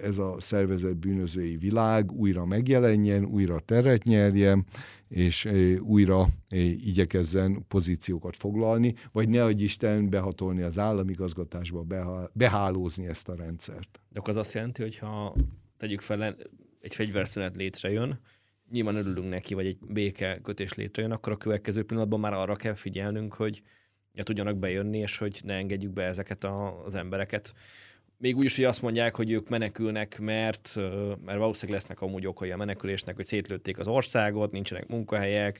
ez a szervezet bűnözői világ újra megjelenjen, újra teret nyerjen, és újra igyekezzen pozíciókat foglalni, vagy ne adj Isten behatolni az államigazgatásba, behálózni ezt a rendszert. De akkor az azt jelenti, hogy ha tegyük fel, egy fegyverszünet létrejön, nyilván örülünk neki, vagy egy béke kötés létrejön, akkor a következő pillanatban már arra kell figyelnünk, hogy tudjanak bejönni, és hogy ne engedjük be ezeket a, az embereket még úgy is, hogy azt mondják, hogy ők menekülnek, mert, mert valószínűleg lesznek amúgy okai a menekülésnek, hogy szétlőtték az országot, nincsenek munkahelyek,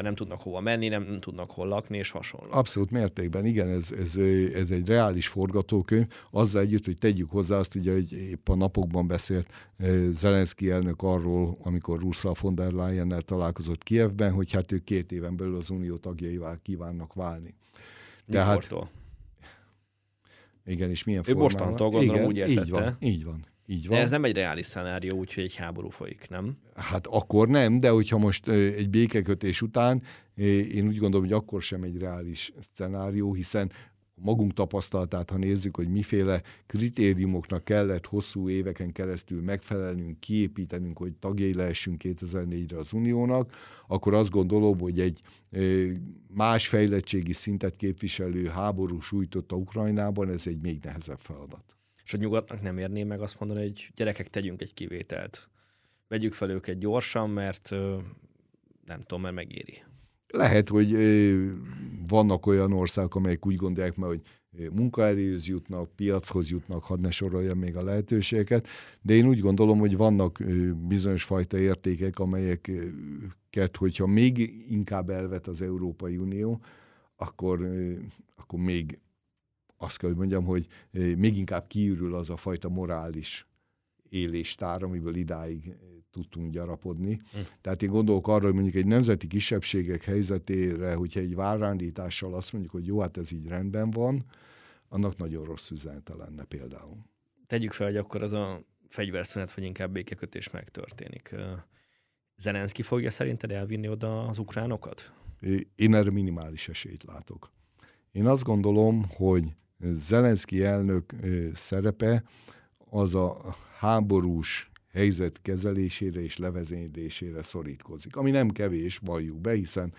nem tudnak hova menni, nem tudnak hol lakni, és hasonló. Abszolút mértékben, igen, ez, ez, ez egy reális forgatókönyv, azzal együtt, hogy tegyük hozzá azt, ugye, hogy épp a napokban beszélt Zelenszky elnök arról, amikor Ursula von der Leyen-nel találkozott Kievben, hogy hát ők két éven belül az unió tagjaival kívánnak válni. Tehát, Mikortól? Igen, és milyen formában. Ő mostantól gondolom Igen, úgy értette. Így van, így van. Így van. De ez nem egy reális szenárió, úgyhogy egy háború folyik, nem? Hát akkor nem, de hogyha most egy békekötés után, én úgy gondolom, hogy akkor sem egy reális szenárió, hiszen magunk tapasztalatát, ha nézzük, hogy miféle kritériumoknak kellett hosszú éveken keresztül megfelelnünk, kiépítenünk, hogy tagjai lehessünk 2004-re az Uniónak, akkor azt gondolom, hogy egy más fejlettségi szintet képviselő háború sújtotta Ukrajnában, ez egy még nehezebb feladat. És a nyugatnak nem érné meg azt mondani, hogy gyerekek, tegyünk egy kivételt. Vegyük fel őket gyorsan, mert nem tudom, mert megéri. Lehet, hogy vannak olyan országok, amelyek úgy gondolják mert hogy munkaerőhöz jutnak, piachoz jutnak, hadd ne soroljam még a lehetőségeket, de én úgy gondolom, hogy vannak bizonyos fajta értékek, amelyeket, hogyha még inkább elvet az Európai Unió, akkor, akkor még azt kell, hogy mondjam, hogy még inkább kiürül az a fajta morális éléstár, amiből idáig tudtunk gyarapodni. Hm. Tehát én gondolok arra, hogy mondjuk egy nemzeti kisebbségek helyzetére, hogyha egy várándítással azt mondjuk, hogy jó, hát ez így rendben van, annak nagyon rossz üzenete lenne például. Tegyük fel, hogy akkor az a fegyverszünet, vagy inkább békekötés megtörténik. Zelenszky fogja szerinted elvinni oda az ukránokat? Én erre minimális esélyt látok. Én azt gondolom, hogy Zelenszky elnök szerepe az a háborús helyzet kezelésére és levezénylésére szorítkozik. Ami nem kevés, valljuk be, hiszen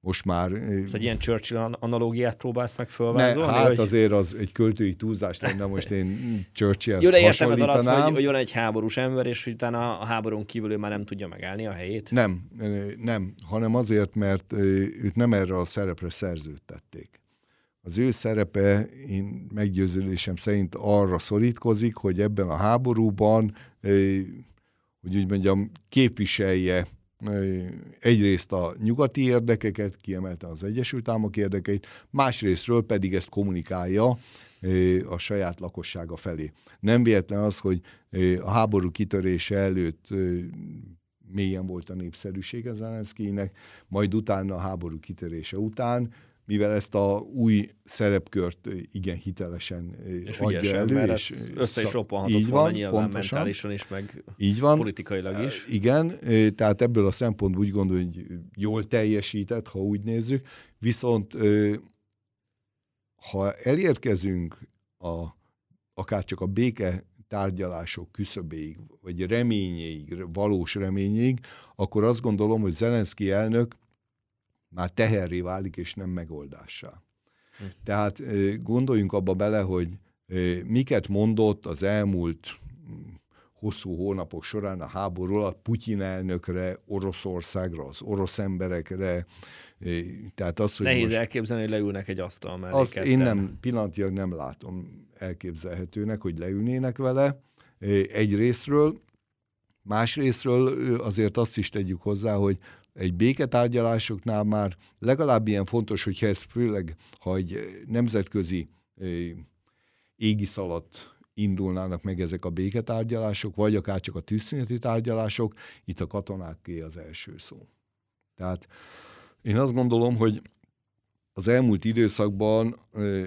most már... Szóval ilyen Churchill analógiát próbálsz meg fölvázolni? Ne, hát hogy... azért az egy költői túlzás lenne, most én Churchill-hez Jó, de értem az alatt, hogy, hogy van egy háborús ember, és utána a háborún kívül ő már nem tudja megállni a helyét? Nem, nem, hanem azért, mert őt nem erre a szerepre szerződtették. Az ő szerepe, én meggyőződésem szerint arra szorítkozik, hogy ebben a háborúban, hogy úgy mondjam, képviselje egyrészt a nyugati érdekeket, kiemelte az Egyesült Államok érdekeit, másrésztről pedig ezt kommunikálja a saját lakossága felé. Nem véletlen az, hogy a háború kitörése előtt mélyen volt a népszerűsége Zelenszkijnek, majd utána a háború kitörése után mivel ezt a új szerepkört igen hitelesen és adja elő. Mert és össze is roppanhatott így volna van, nyilván pontosan. mentálisan is, meg így van. politikailag is. Igen, tehát ebből a szempontból úgy gondolom, hogy jól teljesített, ha úgy nézzük, viszont ha elérkezünk a, akár csak a béke tárgyalások küszöbéig, vagy reményéig, valós reményéig, akkor azt gondolom, hogy Zelenszky elnök már teherré válik, és nem megoldássá. Hm. Tehát gondoljunk abba bele, hogy miket mondott az elmúlt hm, hosszú hónapok során a háború alatt Putyin elnökre, Oroszországra, az orosz emberekre. Tehát az, hogy Nehéz most, elképzelni, hogy leülnek egy asztal mellé. Azt ketten. én nem, pillanatilag nem látom elképzelhetőnek, hogy leülnének vele egy részről. Más részről azért azt is tegyük hozzá, hogy egy béketárgyalásoknál már legalább ilyen fontos, hogyha ez főleg, ha egy nemzetközi égisz alatt indulnának meg ezek a béketárgyalások, vagy akár csak a tűzszüneti tárgyalások, itt a katonáké az első szó. Tehát én azt gondolom, hogy az elmúlt időszakban ö,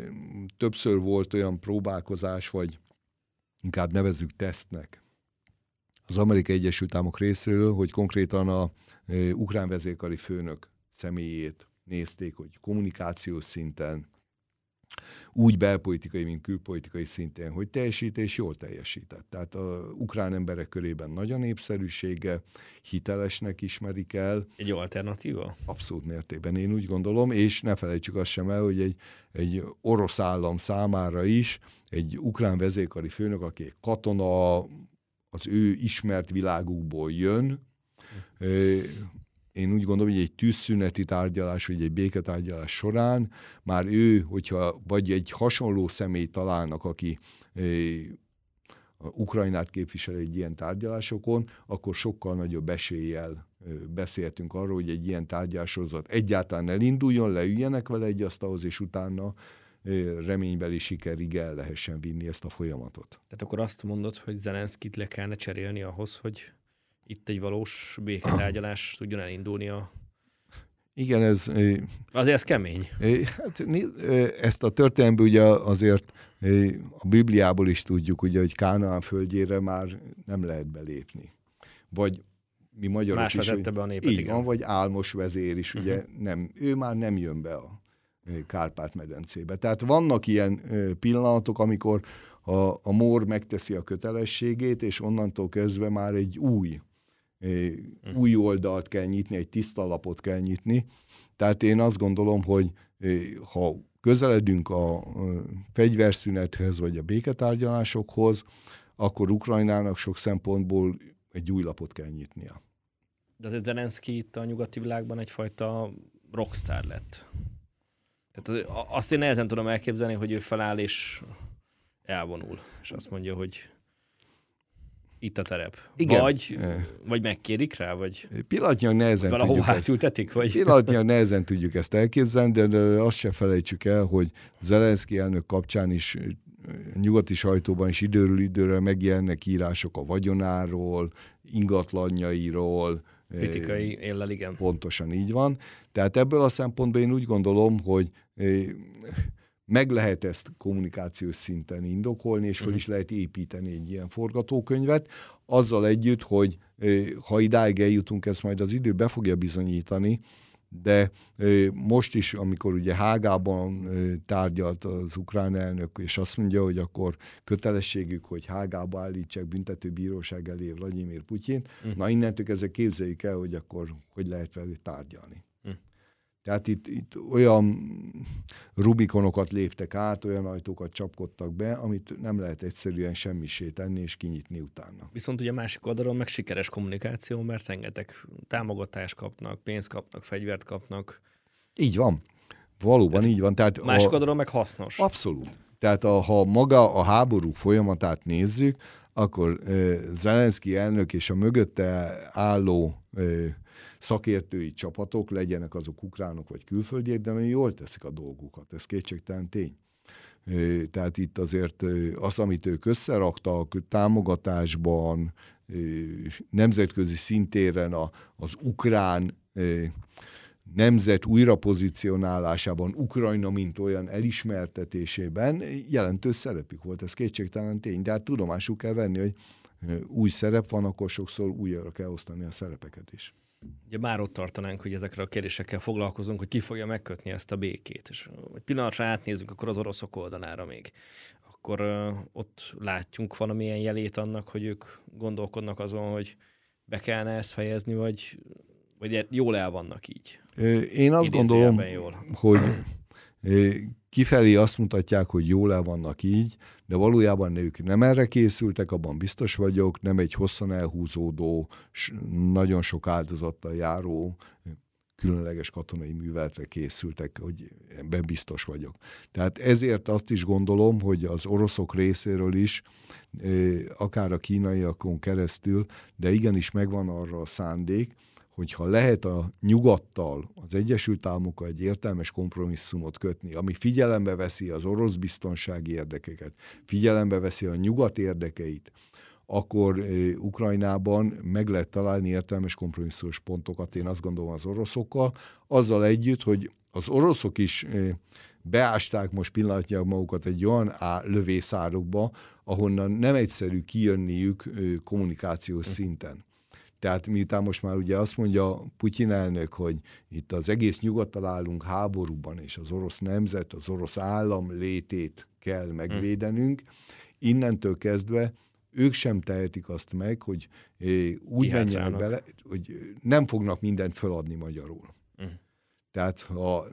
többször volt olyan próbálkozás, vagy inkább nevezzük tesztnek az Amerikai Egyesült Államok részéről, hogy konkrétan a ukrán vezérkari főnök személyét nézték, hogy kommunikációs szinten, úgy belpolitikai, mint külpolitikai szinten, hogy teljesít és jól teljesített. Tehát a ukrán emberek körében nagy a népszerűsége, hitelesnek ismerik el. Egy alternatíva? Abszolút mértékben, én úgy gondolom, és ne felejtsük azt sem el, hogy egy, egy orosz állam számára is egy ukrán vezérkari főnök, aki katona, az ő ismert világukból jön, én úgy gondolom, hogy egy tűzszüneti tárgyalás, vagy egy béketárgyalás során már ő, hogyha vagy egy hasonló személy találnak, aki Ukrajnát képvisel egy ilyen tárgyalásokon, akkor sokkal nagyobb eséllyel beszéltünk arról, hogy egy ilyen tárgyalásozat egyáltalán elinduljon, leüljenek vele egy asztalhoz, és utána reménybeli sikerig el lehessen vinni ezt a folyamatot. Tehát akkor azt mondod, hogy Zelenszkit le kellene cserélni ahhoz, hogy itt egy valós béketárgyalás tudjon elindulni a Igen, ez... Azért ez kemény. Hát, ezt a történelmből ugye azért a Bibliából is tudjuk, ugye, hogy Kánaán földjére már nem lehet belépni. Vagy mi magyarok Más is, vezette be a népet, így igen. van, vagy álmos vezér is, ugye uh-huh. nem, ő már nem jön be a Kárpát-medencébe. Tehát vannak ilyen pillanatok, amikor a, a mór megteszi a kötelességét, és onnantól kezdve már egy új. Új oldalt kell nyitni, egy tiszta lapot kell nyitni. Tehát én azt gondolom, hogy ha közeledünk a fegyverszünethez, vagy a béketárgyalásokhoz, akkor Ukrajnának sok szempontból egy új lapot kell nyitnia. De azért Zelenszky itt a nyugati világban egyfajta rockstar lett. Tehát azt én nehezen tudom elképzelni, hogy ő feláll és elvonul, és azt mondja, hogy itt a terep. Igen. Vagy, vagy megkérik rá, vagy pillanatnyilag nehezen valahol tudjuk átültetik, vagy? Pillanatnyilag nehezen tudjuk ezt elképzelni, de, de azt se felejtsük el, hogy Zelenszky elnök kapcsán is nyugati sajtóban is időről időre megjelennek írások a vagyonáról, ingatlanjairól. Kritikai éllel, igen. Pontosan így van. Tehát ebből a szempontból én úgy gondolom, hogy meg lehet ezt kommunikációs szinten indokolni, és fel uh-huh. is lehet építeni egy ilyen forgatókönyvet, azzal együtt, hogy ha idáig eljutunk, ezt majd az idő be fogja bizonyítani, de most is, amikor ugye Hágában tárgyalt az ukrán elnök, és azt mondja, hogy akkor kötelességük, hogy Hágába állítsák büntetőbíróság elé Vladimir Putyin, uh. na innentől ezzel képzeljük el, hogy akkor hogy lehet velük tárgyalni. Tehát itt, itt olyan rubikonokat léptek át, olyan ajtókat csapkodtak be, amit nem lehet egyszerűen semmisé tenni és kinyitni utána. Viszont ugye másik oldalon meg sikeres kommunikáció, mert rengeteg támogatást kapnak, pénzt kapnak, fegyvert kapnak. Így van. Valóban Tehát így van. Tehát másik a... oldalon meg hasznos. Abszolút. Tehát a, ha maga a háború folyamatát nézzük, akkor e, Zelenszky elnök és a mögötte álló e, szakértői csapatok, legyenek azok ukránok vagy külföldiek, de nagyon jól teszik a dolgukat, ez kétségtelen tény. Tehát itt azért az, amit ők összeraktak támogatásban, nemzetközi szintéren az ukrán nemzet újrapozicionálásában, Ukrajna, mint olyan elismertetésében jelentős szerepük volt, ez kétségtelen tény. De hát tudomásuk kell venni, hogy új szerep van, akkor sokszor újra kell osztani a szerepeket is. Ugye már ott tartanánk, hogy ezekre a kérdésekkel foglalkozunk, hogy ki fogja megkötni ezt a békét. És egy pillanatra átnézzük akkor az oroszok oldalára még. Akkor uh, ott látjunk valamilyen jelét annak, hogy ők gondolkodnak azon, hogy be kellene ezt fejezni, vagy, vagy jól el vannak így. Én azt gondolom, jól. hogy kifelé azt mutatják, hogy jól el vannak így, de valójában ők nem erre készültek, abban biztos vagyok, nem egy hosszan elhúzódó, nagyon sok áldozattal járó különleges katonai műveletre készültek, hogy ebben biztos vagyok. Tehát ezért azt is gondolom, hogy az oroszok részéről is, akár a kínaiakon keresztül, de igenis megvan arra a szándék, hogyha lehet a nyugattal, az Egyesült Államokkal egy értelmes kompromisszumot kötni, ami figyelembe veszi az orosz biztonsági érdekeket, figyelembe veszi a nyugat érdekeit, akkor Ukrajnában meg lehet találni értelmes kompromisszós pontokat, én azt gondolom az oroszokkal, azzal együtt, hogy az oroszok is beásták most pillanatnyilag magukat egy olyan á, lövészárokba, ahonnan nem egyszerű kijönniük kommunikációs szinten. Tehát miután most már ugye azt mondja Putyin elnök, hogy itt az egész nyugattal állunk háborúban, és az orosz nemzet, az orosz állam létét kell megvédenünk, innentől kezdve ők sem tehetik azt meg, hogy eh, úgy menjenek bele, hogy nem fognak mindent feladni magyarul. Uh. Tehát ha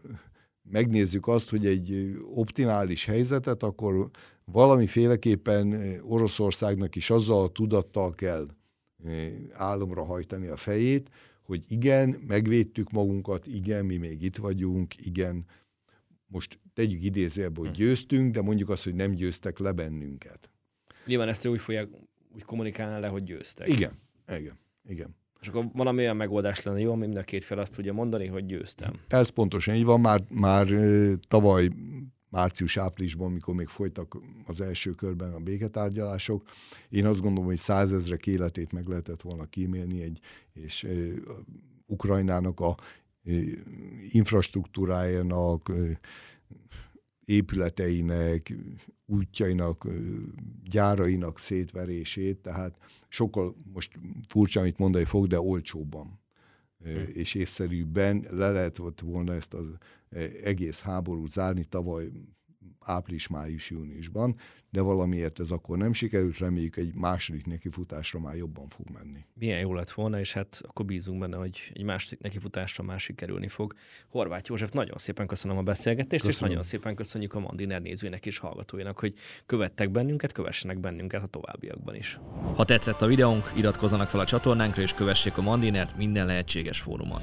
megnézzük azt, hogy egy optimális helyzetet, akkor valamiféleképpen Oroszországnak is azzal a tudattal kell álomra hajtani a fejét, hogy igen, megvédtük magunkat, igen, mi még itt vagyunk, igen, most tegyük idézőjelbe, hogy hm. győztünk, de mondjuk azt, hogy nem győztek le bennünket. Nyilván ezt úgy fogják úgy kommunikálni le, hogy győztek. Igen, igen, igen. És akkor valami olyan megoldás lenne jó, ami mind a két fel azt tudja mondani, hogy győztem. Ez pontosan így van, már, már tavaly március-áprilisban, mikor még folytak az első körben a béketárgyalások. Én azt gondolom, hogy százezrek életét meg lehetett volna kímélni, egy, és e, Ukrajnának a infrastruktúrájának, épületeinek, útjainak, gyárainak szétverését, tehát sokkal, most furcsa, amit mondani fog, de olcsóbban hmm. És észszerűbben le lehet volna ezt az egész háborút zárni tavaly április, május, júniusban, de valamiért ez akkor nem sikerült, reméljük egy második nekifutásra már jobban fog menni. Milyen jó lett volna, és hát akkor bízunk benne, hogy egy második nekifutásra már sikerülni fog. Horváth József, nagyon szépen köszönöm a beszélgetést, köszönöm. és nagyon szépen köszönjük a Mandiner nézőinek és hallgatóinak, hogy követtek bennünket, kövessenek bennünket a továbbiakban is. Ha tetszett a videónk, iratkozzanak fel a csatornánkra, és kövessék a Mandinert minden lehetséges fórumon.